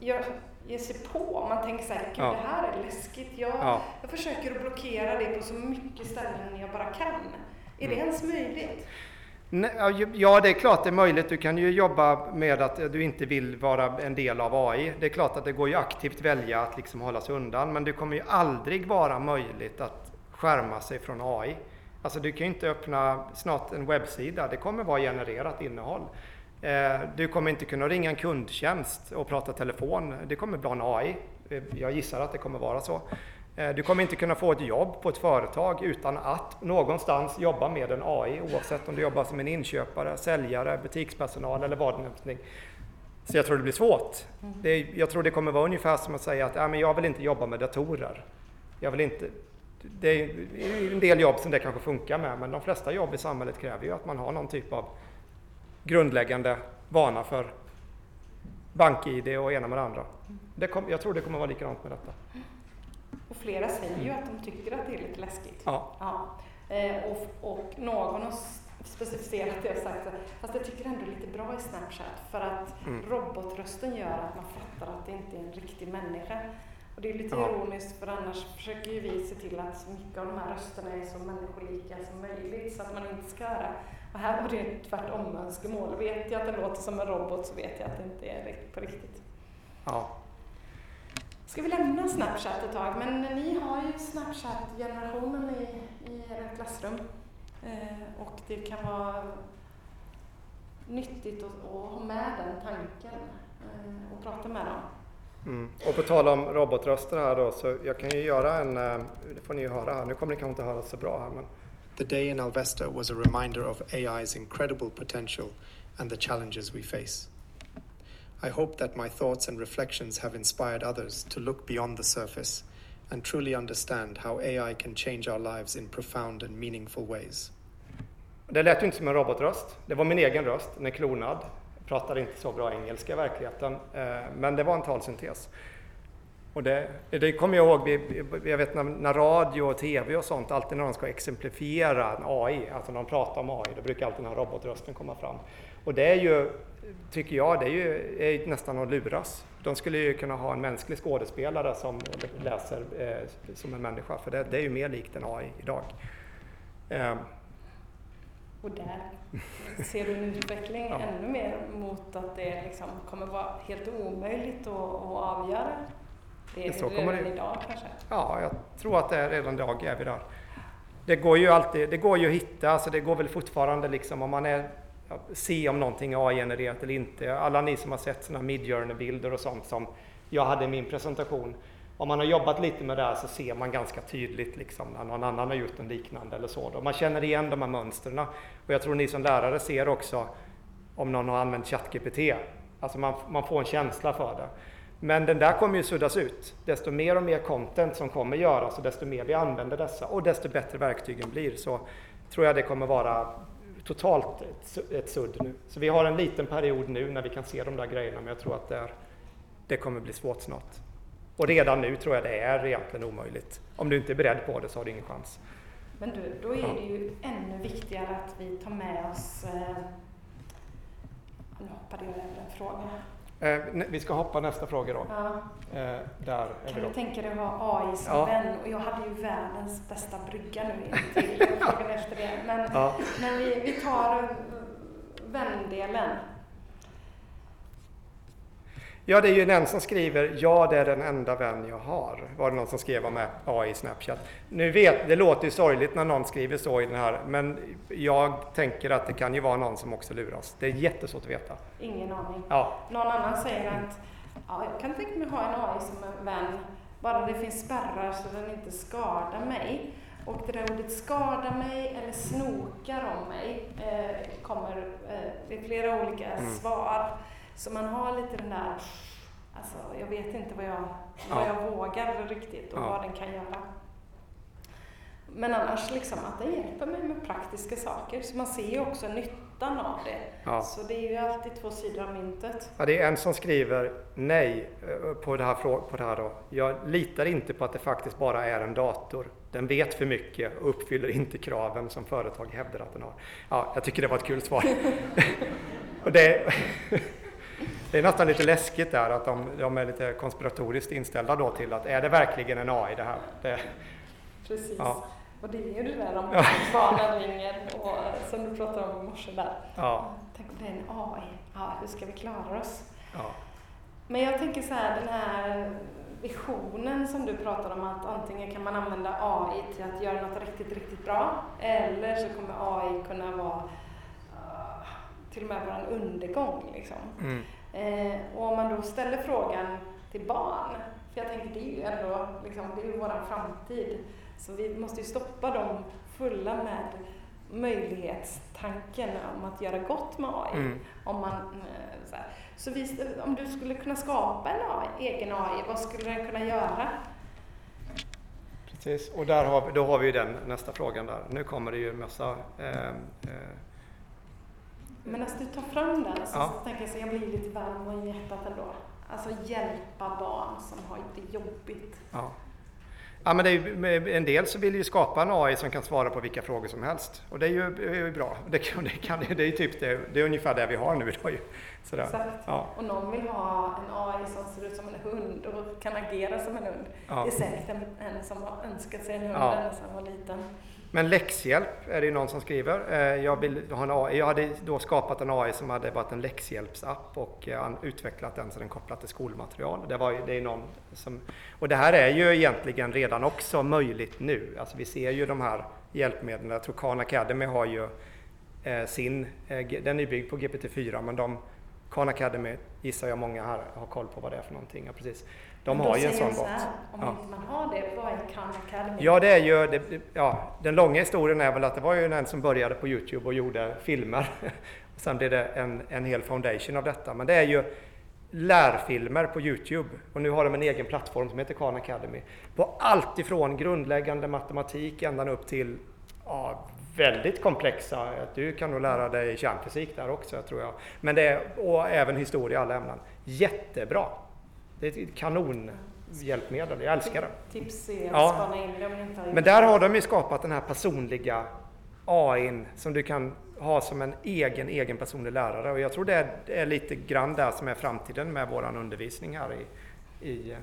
gör, ger sig på, om man tänker så här, gud ja. det här är läskigt, jag, jag försöker att blockera det på så mycket ställen jag bara kan. Är mm. det ens möjligt? Ja, det är klart det är möjligt. Du kan ju jobba med att eh, du inte vill vara en del av AI. Det är klart att det går ju aktivt välja att liksom hålla sig undan, men det kommer ju aldrig vara möjligt att skärma sig från AI. Alltså du kan ju inte öppna snart en webbsida, det kommer vara genererat innehåll. Eh, du kommer inte kunna ringa en kundtjänst och prata telefon, det kommer bli en AI. Eh, jag gissar att det kommer vara så. Eh, du kommer inte kunna få ett jobb på ett företag utan att någonstans jobba med en AI oavsett om du jobbar som en inköpare, säljare, butikspersonal eller vad det är. Så jag tror det blir svårt. Mm. Det, jag tror det kommer vara ungefär som att säga att ja, men jag vill inte jobba med datorer. Jag vill inte, det är en del jobb som det kanske funkar med men de flesta jobb i samhället kräver ju att man har någon typ av grundläggande vana för bank-id och ena med det andra. Mm. Det kom, jag tror det kommer vara likadant med detta. Och flera säger ju att de tycker att det är lite läskigt. Ja. ja. Eh, och, och någon har specificerat det och sagt att fast jag tycker ändå lite bra i Snapchat för att mm. robotrösten gör att man fattar att det inte är en riktig människa. Och det är lite ja. ironiskt för annars försöker ju vi se till att så mycket av de här rösterna är så människolika som möjligt så att man inte ska höra. Och här var det tvärtom önskemål. Vet jag att det låter som en robot så vet jag att det inte är på riktigt. Ja. Ska vi lämna Snapchat ett tag? Men ni har ju Snapchat-generationen i, i era klassrum. Eh, och det kan vara nyttigt att, att ha med den tanken eh, och prata med dem. Mm. Och på tal om robotröster här då, så jag kan ju göra en, eh, det får ni ju höra här, nu kommer ni kanske inte höra så bra här men. The day in Alvesta was a reminder of AI's incredible potential and the challenges we face. I hope that my thoughts and reflections have inspired others to look beyond the surface and truly understand how AI can change our lives in profound and meaningful ways. Det lät ju inte som en robotröst. Det var min egen röst, den är klonad. Jag pratar inte så bra engelska i verkligheten, eh, men det var en talsyntes. Och det, det kommer jag ihåg, jag vet när, när, radio och tv och sånt, alltid när de ska exemplifiera en AI, alltså när de pratar om AI, då brukar alltid den här robotrösten komma fram. Och det är ju, tycker jag, det är ju är nästan att luras. De skulle ju kunna ha en mänsklig skådespelare som läser eh, som en människa, för det, det, är ju mer likt en AI idag. Eh. Och där ser du en utveckling ja. ännu mer mot att det liksom kommer vara helt omöjligt att, att avgöra det är så redan det, idag kanske? Ja, jag tror att det är redan idag är vi där. Det går ju alltid, det går ju att hitta, alltså det går väl fortfarande liksom om man är se om någonting är AI-genererat eller inte. Alla ni som har sett sådana Midjourney-bilder och sånt som jag hade i min presentation. Om man har jobbat lite med det här så ser man ganska tydligt liksom när någon annan har gjort en liknande eller så. Då. Man känner igen de här mönstren. Och jag tror ni som lärare ser också om någon har använt ChatGPT. Alltså man, man får en känsla för det. Men den där kommer ju suddas ut. Desto mer och mer content som kommer göras och desto mer vi använder dessa och desto bättre verktygen blir så tror jag det kommer vara totalt ett, ett sudd nu. Så vi har en liten period nu när vi kan se de där grejerna men jag tror att det, är, det kommer bli svårt snart. Och redan nu tror jag det är egentligen omöjligt. Om du inte är beredd på det så har du ingen chans. Men du, då är det ju ännu viktigare att vi tar med oss... Eh, nu hoppade jag över en fråga. Eh, vi ska hoppa nästa fråga då. Ja. Eh, där kan du tänka dig att ha AI som ja. vän? Och jag hade ju världens bästa brygga nu till frågan efter det. Men, ja. men vi, vi tar vändelen. Ja, det är ju en som skriver ja, det är den enda vän jag har. Var det någon som skrev om AI i Snapchat. Nu vet, det låter ju sorgligt när någon skriver så i den här, men jag tänker att det kan ju vara någon som också luras. Det är jättesvårt att veta. Ingen aning. Ja. Någon annan säger att ja, jag kan tänka mig ha en AI som en vän, bara det finns spärrar så den inte skadar mig. Och det där ordet skada mig eller snokar om mig eh, kommer eh, i flera olika mm. svar. Så man har lite den där, alltså jag vet inte vad jag, vad ja. jag vågar riktigt och vad den kan göra. Men annars liksom att den hjälper mig med praktiska saker. Så man ser ju också nyttan av det. Ja. Så det är ju alltid två sidor av myntet. Ja, det är en som skriver nej eh, på det, här, på det här då. Jag litar inte på att det faktiskt bara är en dator. Den vet för mycket och uppfyller inte kraven som företag hävdar att den har. Ja, jag tycker det var ett kul svar. och det, det är nästan lite läskigt där att de, de, är lite konspiratoriskt inställda då till att är det verkligen en AI det här? Det, Precis. Ja. Och det är ju det där om ja. ringer och som du pratade om i morse där. Ja. Tänk om det är en AI, ja, hur ska vi klara oss? Ja. Men jag tänker så här, den här visionen som du pratar om att antingen kan man använda AI till att göra något riktigt, riktigt bra eller så kommer AI kunna vara uh, till och med en undergång. Liksom. Mm. Eh, och om man då ställer frågan till barn, för jag tänker det är ju ändå liksom, det är ju vår framtid, så vi måste ju stoppa dem fulla med möjlighetstanken om att göra gott med AI. Mm. Om, man, eh, så, så vi, om du skulle kunna skapa en AI, egen AI, vad skulle den kunna göra? Precis, och där har vi, då har vi den nästa frågan där. Nu kommer det ju en massa eh, eh, men när du tar fram den så, ja. så tänker jag så jag blir lite varm om hjärtat ändå. Alltså hjälpa barn som har det jobbigt. Ja. Ja, men är, en del så vill ju skapa en AI som kan svara på vilka frågor som helst. Och det är ju, är ju bra. Det, det, kan, det, är typ det, det är ungefär det vi har nu idag. Sådär. Exakt. Ja. Och någon vill ha en AI som ser ut som en hund och kan agera som en hund. Ja. Det är säkert en, en som har önskat sig en hund ja. när han var liten. Men läxhjälp är det ju någon som skriver. Eh, jag, vill ha en AI. jag hade då skapat en AI som hade varit en läxhjälpsapp och eh, utvecklat den så den kopplat till skolmaterial. Det, var, det är någon som, och det här är ju egentligen redan också möjligt nu. Alltså vi ser ju de här hjälpmedlen. Jag tror Khan Academy har ju eh, sin, den är byggd på GPT-4 men de Khan Academy gissar jag många här har koll på vad det är för någonting. Ja, precis. De har ju en sån bot. Om ja. man har det, vad är Khan Academy? Ja, det är ju, det, ja, den långa historien är väl att det var ju en som började på Youtube och gjorde filmer. och sen blev det en, en hel foundation av detta. Men det är ju lärfilmer på Youtube och nu har de en egen plattform som heter Khan Academy. På allt ifrån grundläggande matematik ända upp till ja, väldigt komplexa. Du kan nog lära dig kärnfysik där också tror jag. Men det är, och även historia i alla ämnen. Jättebra! Det är ett kanonhjälpmedel, jag älskar det. Tips är att Ja. spana in gjort Men där har de ju skapat den här personliga AIn som du kan ha som en egen, egen personlig lärare. Och jag tror det är, det är lite grann där som är framtiden med våran undervisning här i, i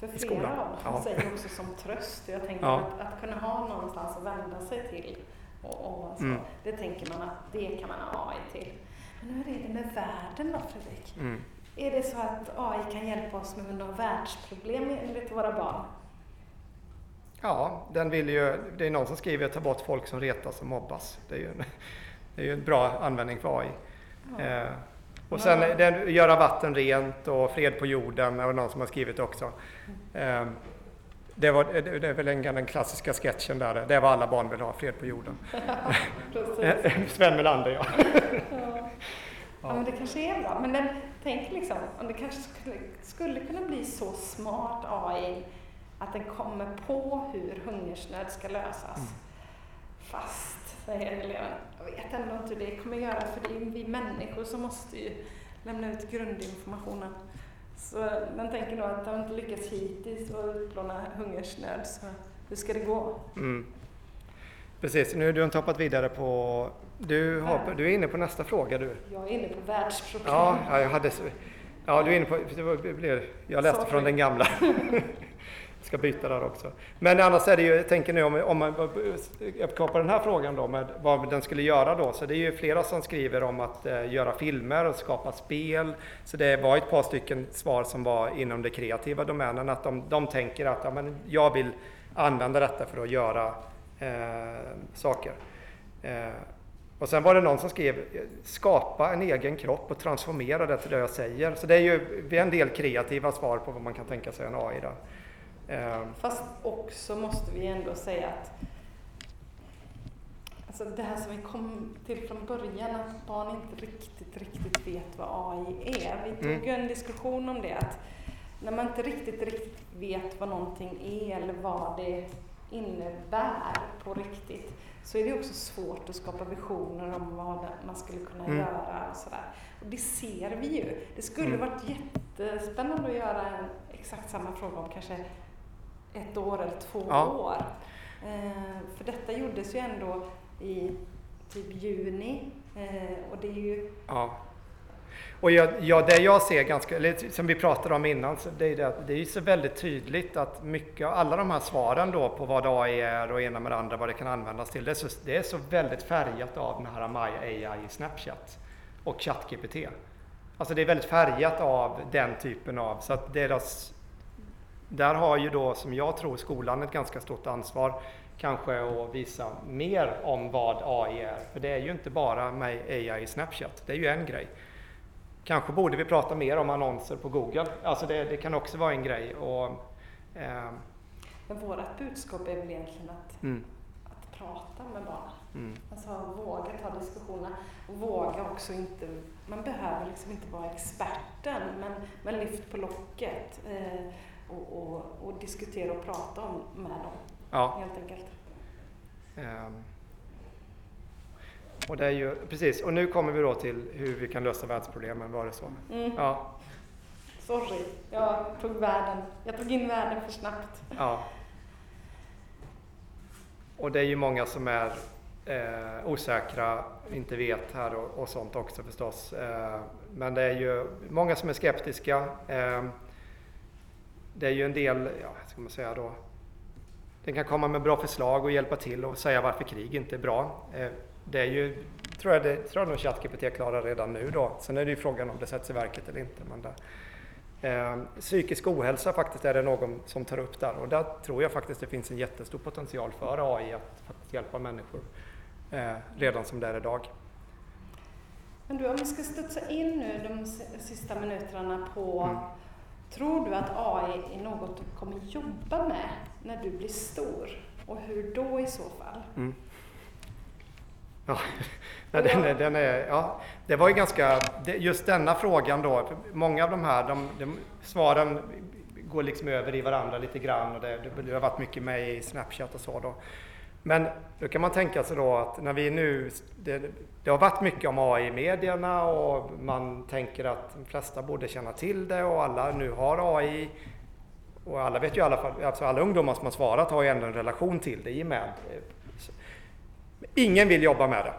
För flera skolan. av dem Ja. säger också som tröst. Jag tänker Ja. att, att kunna ha någonstans att vända sig till. Och, och så, Mm. Det tänker man att det kan man ha AI till. Men hur är det med världen då Fredrik? mm. Är det så att AI kan hjälpa oss med några världsproblem enligt våra barn? Ja, den vill ju, det är någon som skriver ta bort folk som retas och mobbas. Det är ju en, det är ju en bra användning för AI. Eh, och sen Ja. den, göra vatten rent och fred på jorden och någon som har skrivit också. Eh, det, var, det, det är väl en, den klassiska sketchen där, det är vad alla barn vill ha, fred på jorden. Sven Melander ja. Ja. Ja, men det kanske är bra. Men den, tänk liksom, om det kanske skulle, skulle kunna bli så smart AI att den kommer på hur hungersnöd ska lösas. Mm. Fast, säger eleven, jag vet ändå inte hur det kommer göra för det är vi människor som måste ju lämna ut grundinformationen. Så den tänker nog att de inte lyckats hittills att utplåna hungersnöd, så hur ska det gå? Mm. Precis, nu har du hoppat vidare på... Du, har, du är inne på nästa fråga du. Jag är inne på världsproblem. Ja, ja, jag hade... Ja, du är inne på... det blev- Jag läste Sorry. från den gamla. Jag ska byta där också. Men annars är det ju, jag tänker nu om, om man uppkapar den här frågan då med vad den skulle göra då. Så det är ju flera som skriver om att eh, göra filmer och skapa spel. Så det var ett par stycken svar som var inom det kreativa domänen. Att de, de tänker att ja, men jag vill använda detta för att göra eh, saker. Eh, och sen var det någon som skrev skapa en egen kropp och transformera det till det jag säger. Så det är ju en del kreativa svar på vad man kan tänka sig en AI där. Eh, Fast också måste vi ändå säga att alltså det här som vi kom till från början, att barn inte riktigt, riktigt vet vad AI är. Vi tog Mm. ju en diskussion om det, att när man inte riktigt, riktigt vet vad någonting är eller vad det innebär på riktigt, så är det också svårt att skapa visioner om vad man skulle kunna Mm. göra och sådär. Och det ser vi ju. Det skulle Mm. varit jättespännande att göra en, exakt samma fråga om kanske ett år eller två Ja. år. Eh, för detta gjordes ju ändå i typ juni eh, och det är ju Ja. Och jag, ja, det jag ser ganska, som vi pratade om innan, så det är det, att det är så väldigt tydligt att mycket, alla de här svaren då på vad AI är och ena med det andra, vad det kan användas till, det är så, det är så väldigt färgat av den här Maya AI i Snapchat och ChatGPT. Alltså det är väldigt färgat av den typen av, så att deras, där har ju då som jag tror skolan ett ganska stort ansvar kanske att visa mer om vad AI är. För det är ju inte bara AI i Snapchat, det är ju en grej. Kanske borde vi prata mer om annonser på Google. Alltså det, det kan också vara en grej. Och, ehm, Men vårt budskap är väl egentligen att, mm, att prata med barnen. mm, Alltså våga ta diskussionerna och våga också inte, man behöver liksom inte vara experten men, men lyft på locket eh, och, och, och diskutera och prata om, med dem ja, helt enkelt. ehm. Och det är ju precis. Och nu kommer vi då till hur vi kan lösa världsproblemen. Var det så? Mm. Ja, Sorry, jag tog, världen, jag tog in världen för snabbt. ja. Och det är ju många som är eh, osäkra, inte vet här och, och sånt också förstås. Eh, men det är ju många som är skeptiska. Eh, det är ju en del, ja, ska man säga då? Den kan komma med bra förslag och hjälpa till och säga varför krig inte är bra. Det är ju, tror jag, det, tror jag nog ChatGPT klarar redan nu då. Sen är det ju frågan om det sätts i verket eller inte. Men där. Eh, psykisk ohälsa faktiskt är det någon som tar upp där och där tror jag faktiskt det finns en jättestor potential för AI att faktiskt hjälpa människor eh, redan som det är idag. Men du, om vi ska studsa in nu de sista minuterna på, Mm. tror du att AI är något du kommer jobba med när du blir stor? Och hur då i så fall? Mm. Ja, den är, den är, ja, det var ju ganska, just denna frågan då, många av de här, de, de, svaren går liksom över i varandra lite grann och det, det har varit mycket med i Snapchat och så då. Men då kan man tänka sig då att när vi nu, det, det har varit mycket om AI i medierna och man tänker att de flesta borde känna till det och alla nu har AI. Och alla vet ju i alla fall, alltså alla ungdomar som har svarat har ju ändå en relation till det i och med. Ingen vill jobba med det.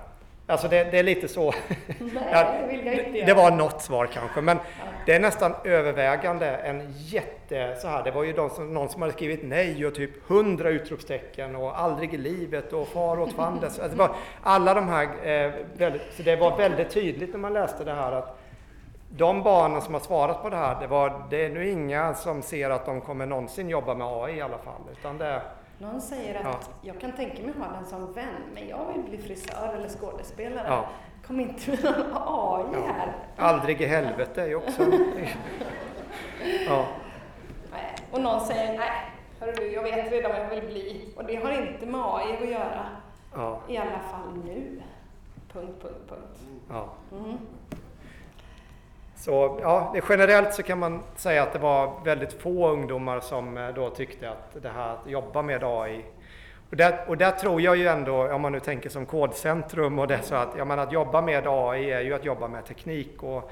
Alltså det, det är lite så. Nej, det vill jag inte det, det var något svar kanske, men det är nästan övervägande en jätte så här. Det var ju de som, någon som hade skrivit nej och typ hundra utropstecken och aldrig i livet och far åt fanders. Alltså alla de här, eh, väldigt, så det var väldigt tydligt när man läste det här att de barnen som har svarat på det här, det, var, det är nu inga som ser att de kommer någonsin jobba med AI i alla fall. Utan det, någon säger att ja. jag kan tänka mig ha den som vän, men jag vill bli frisör eller skådespelare. Ja. Kom inte med någon AI ja. här. Aldrig i helvete är ju också... ja. Och någon säger, nej, hörru jag vet redan vad jag vill bli. Och det har inte med AI att göra. Ja. I alla fall nu. Punkt, punkt, punkt. Ja. Mm. Så ja, generellt så kan man säga att det var väldigt få ungdomar som eh, då tyckte att det här att jobba med AI och där, och där tror jag ju ändå, om man nu tänker som kodcentrum och det så att, ja, men att jobba med AI är ju att jobba med teknik. Och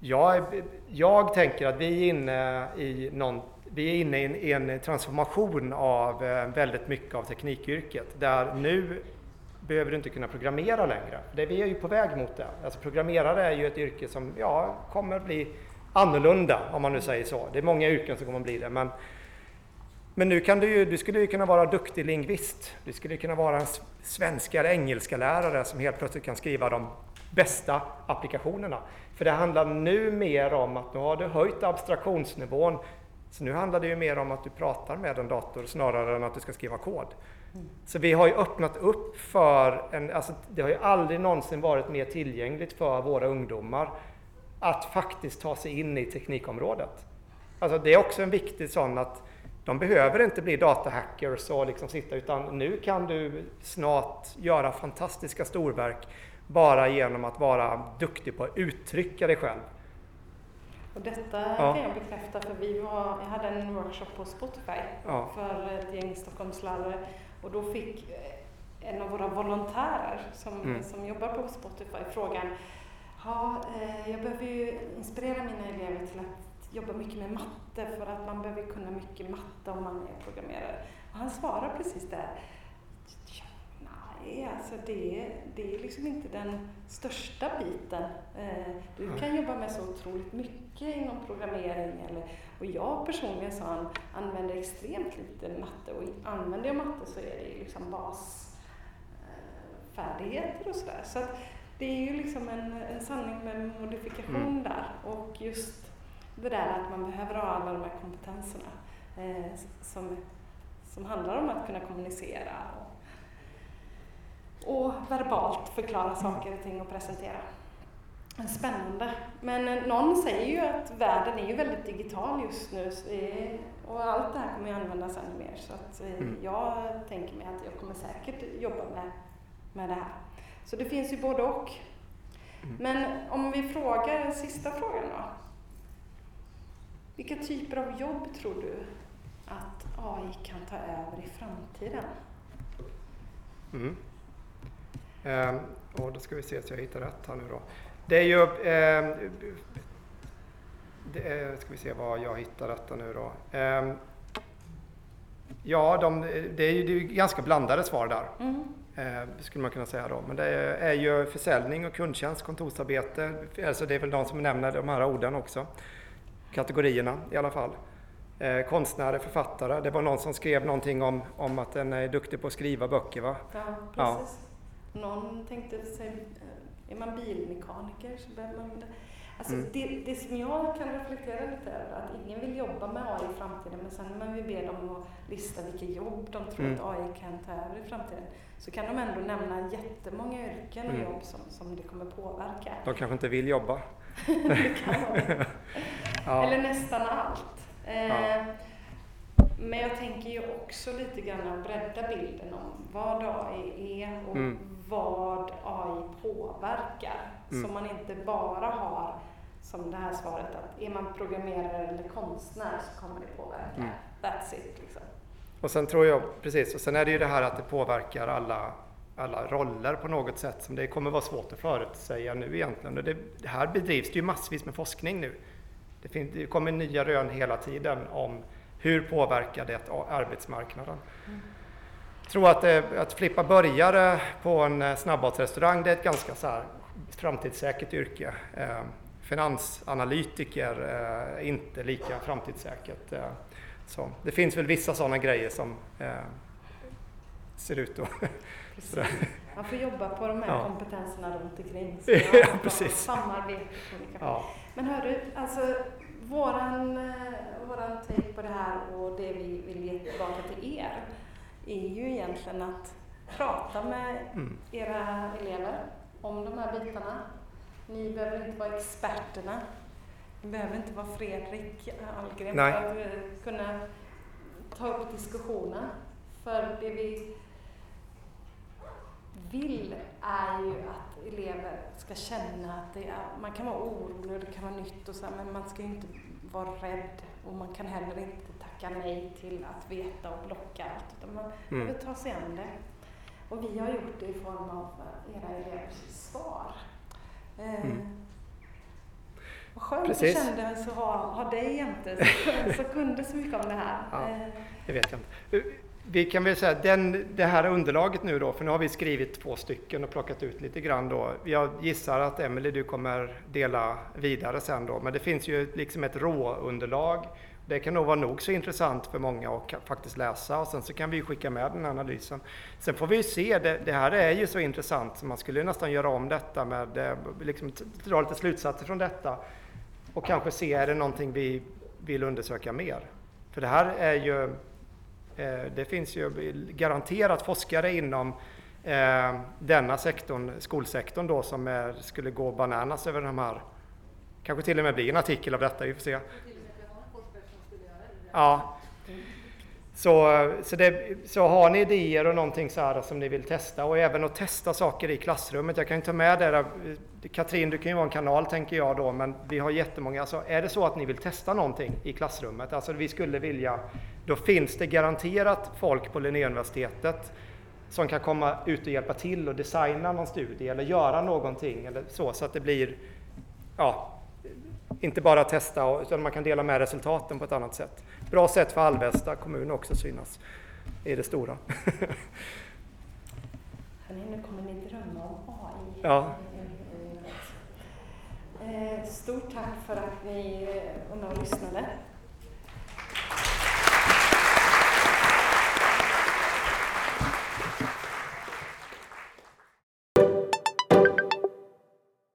jag, jag tänker att vi är inne i någon, vi är inne i en, en transformation av eh, väldigt mycket av teknikyrket. Där nu behöver du inte kunna programmera längre. Det, vi är ju på väg mot det. Alltså programmerare är ju ett yrke som ja, kommer att bli annorlunda om man nu säger så. Det är många yrken som kommer att bli det. Men, men nu kan du ju, du skulle ju kunna vara duktig lingvist. Du skulle kunna vara en svenska eller engelska lärare som helt plötsligt kan skriva de bästa applikationerna. För det handlar nu mer om att nu har du höjt abstraktionsnivån. Så nu handlar det ju mer om att du pratar med en dator snarare än att du ska skriva kod. Så vi har ju öppnat upp för, en, alltså det har ju aldrig någonsin varit mer tillgängligt för våra ungdomar att faktiskt ta sig in i teknikområdet. Alltså det är också en viktig sån att de behöver inte bli datahackers och liksom sitta utan nu kan du snart göra fantastiska storverk bara genom att vara duktig på att uttrycka dig själv. Och detta ja. kan jag bekräfta för vi var, jag hade en workshop på Spotify ja. för ett gäng Stockholmslärare och då fick eh, en av våra volontärer som, mm. som jobbar på Spotify frågan Ja, eh, jag behöver ju inspirera mina elever till att jobba mycket med matte för att man behöver kunna mycket matte om man är programmerare. Och han svarar precis där. Nej, alltså det, det är liksom inte den största biten. Eh, du kan jobba med så otroligt mycket inom programmering. Eller, och jag personligen, han, använder extremt lite matte och använder jag matte så är det liksom basfärdigheter och sådär. Så att det är ju liksom en, en sanning med modifikation mm. där. Och just det där att man behöver ha alla de här kompetenserna eh, som, som handlar om att kunna kommunicera och, och verbalt förklara saker och ting och presentera. Spännande. Men eh, någon säger ju att världen är ju väldigt digital just nu och allt det här kommer ju användas ännu mer. Så att eh, mm. jag tänker mig att jag kommer säkert jobba med, med det här. Så det finns ju både och. Mm. Men om vi frågar den sista frågan då. Vilka typer av jobb tror du att AI kan ta över i framtiden? Mm. Eh, och då ska vi se så jag hittar rätt här nu då. Det är ju... Eh, det är, ska vi se vad jag hittar detta nu då. Eh, ja, de, det, är ju, det är ganska blandade svar där. Mm. Eh, skulle man kunna säga då. Men det är, är ju försäljning och kundtjänst, kontorsarbete. Alltså det är väl de som nämner de här orden också. Kategorierna i alla fall. Eh, konstnärer, författare. Det var någon som skrev någonting om, om att den är duktig på att skriva böcker va? Ja, precis. Ja. Någon tänkte sig är man bilmekaniker så behöver man det. Alltså mm. det, det som jag kan reflektera lite över är att ingen vill jobba med AI i framtiden men sen när vi ber dem att lista vilka jobb de tror mm. att AI kan ta över i framtiden så kan de ändå nämna jättemånga yrken och mm. jobb som, som det kommer påverka. De kanske inte vill jobba. det kan ja. Eller nästan allt. Eh, ja. Men jag tänker ju också lite grann att bredda bilden om vad AI är och mm. vad AI påverkar. Mm. Så man inte bara har som det här svaret att är man programmerare eller konstnär så kommer det påverka. Mm. That's it liksom. Och sen tror jag, precis, och sen är det ju det här att det påverkar alla, alla roller på något sätt som det kommer vara svårt att förutsäga nu egentligen. Och det, det här bedrivs det ju massvis med forskning nu. Det, finns, det kommer nya rön hela tiden om hur påverkar det arbetsmarknaden. Jag tror att, det, att flippa burgare på en eh, snabbmatsrestaurang det är ett ganska så här framtidssäkert yrke. Eh, finansanalytiker är inte lika framtidssäkert. Eh, så det finns väl vissa sådana grejer som eh, ser ut att... Man får jobba på de här Ja. kompetenserna runt omkring. Så Ja, precis. Samarbete, ja. Men hör du, alltså våran, eh, våran take på det här och det vi vill ge tillbaka till er är ju egentligen att prata med Mm. era elever om de här bitarna. Ni behöver inte vara experterna. Ni behöver inte vara Fredrik Algren Nej. för att eh, kunna ta upp diskussionen. För det vi vill är ju att elever ska känna att det är, man kan vara orolig och det kan vara nytt och så, men man ska ju inte vara rädd och man kan heller inte tacka nej till att veta och blocka allt. Utan man Mm. behöver ta sig an det. Och vi har gjort det i form av eh, era elevers svar. Eh, Mm. Vad skönt Precis. det kändes att ha, ha dig jämte som, kunde så mycket om det här. Ja. Eh, Det vet jag inte. Vi kan väl säga den, det här underlaget nu då, för nu har vi skrivit två stycken och plockat ut lite grann då. Jag gissar att Emelie du kommer dela vidare sen då, men det finns ju liksom ett råunderlag. Det kan nog vara nog så intressant för många att faktiskt läsa och sen så kan vi ju skicka med den här analysen. Sen får vi ju se, det, det här är ju så intressant så man skulle ju nästan göra om detta med, eh, liksom dra lite slutsatser från detta och kanske se, är det någonting vi vill undersöka mer? För det här är ju Eh, det finns ju garanterat forskare inom eh, denna sektorn, skolsektorn då, som är, skulle gå bananas över de här. Kanske till och med blir en artikel av detta, vi får se. Ja. Så, så, det, så har ni idéer och någonting så här som ni vill testa och även att testa saker i klassrummet. Jag kan ju ta med det där. Katrin, du kan ju vara en kanal tänker jag då, men vi har jättemånga. Alltså, är det så att ni vill testa någonting i klassrummet, alltså vi skulle vilja, då finns det garanterat folk på Linnéuniversitetet som kan komma ut och hjälpa till och designa någon studie eller göra någonting eller så, så att det blir, ja, inte bara testa utan man kan dela med resultaten på ett annat sätt. Bra sätt för Alvesta kommun också synas i det stora. Hörni, nu kommer ni drömma om AI. Ja. Eh, Stort tack för att ni eh, var med och lyssnade.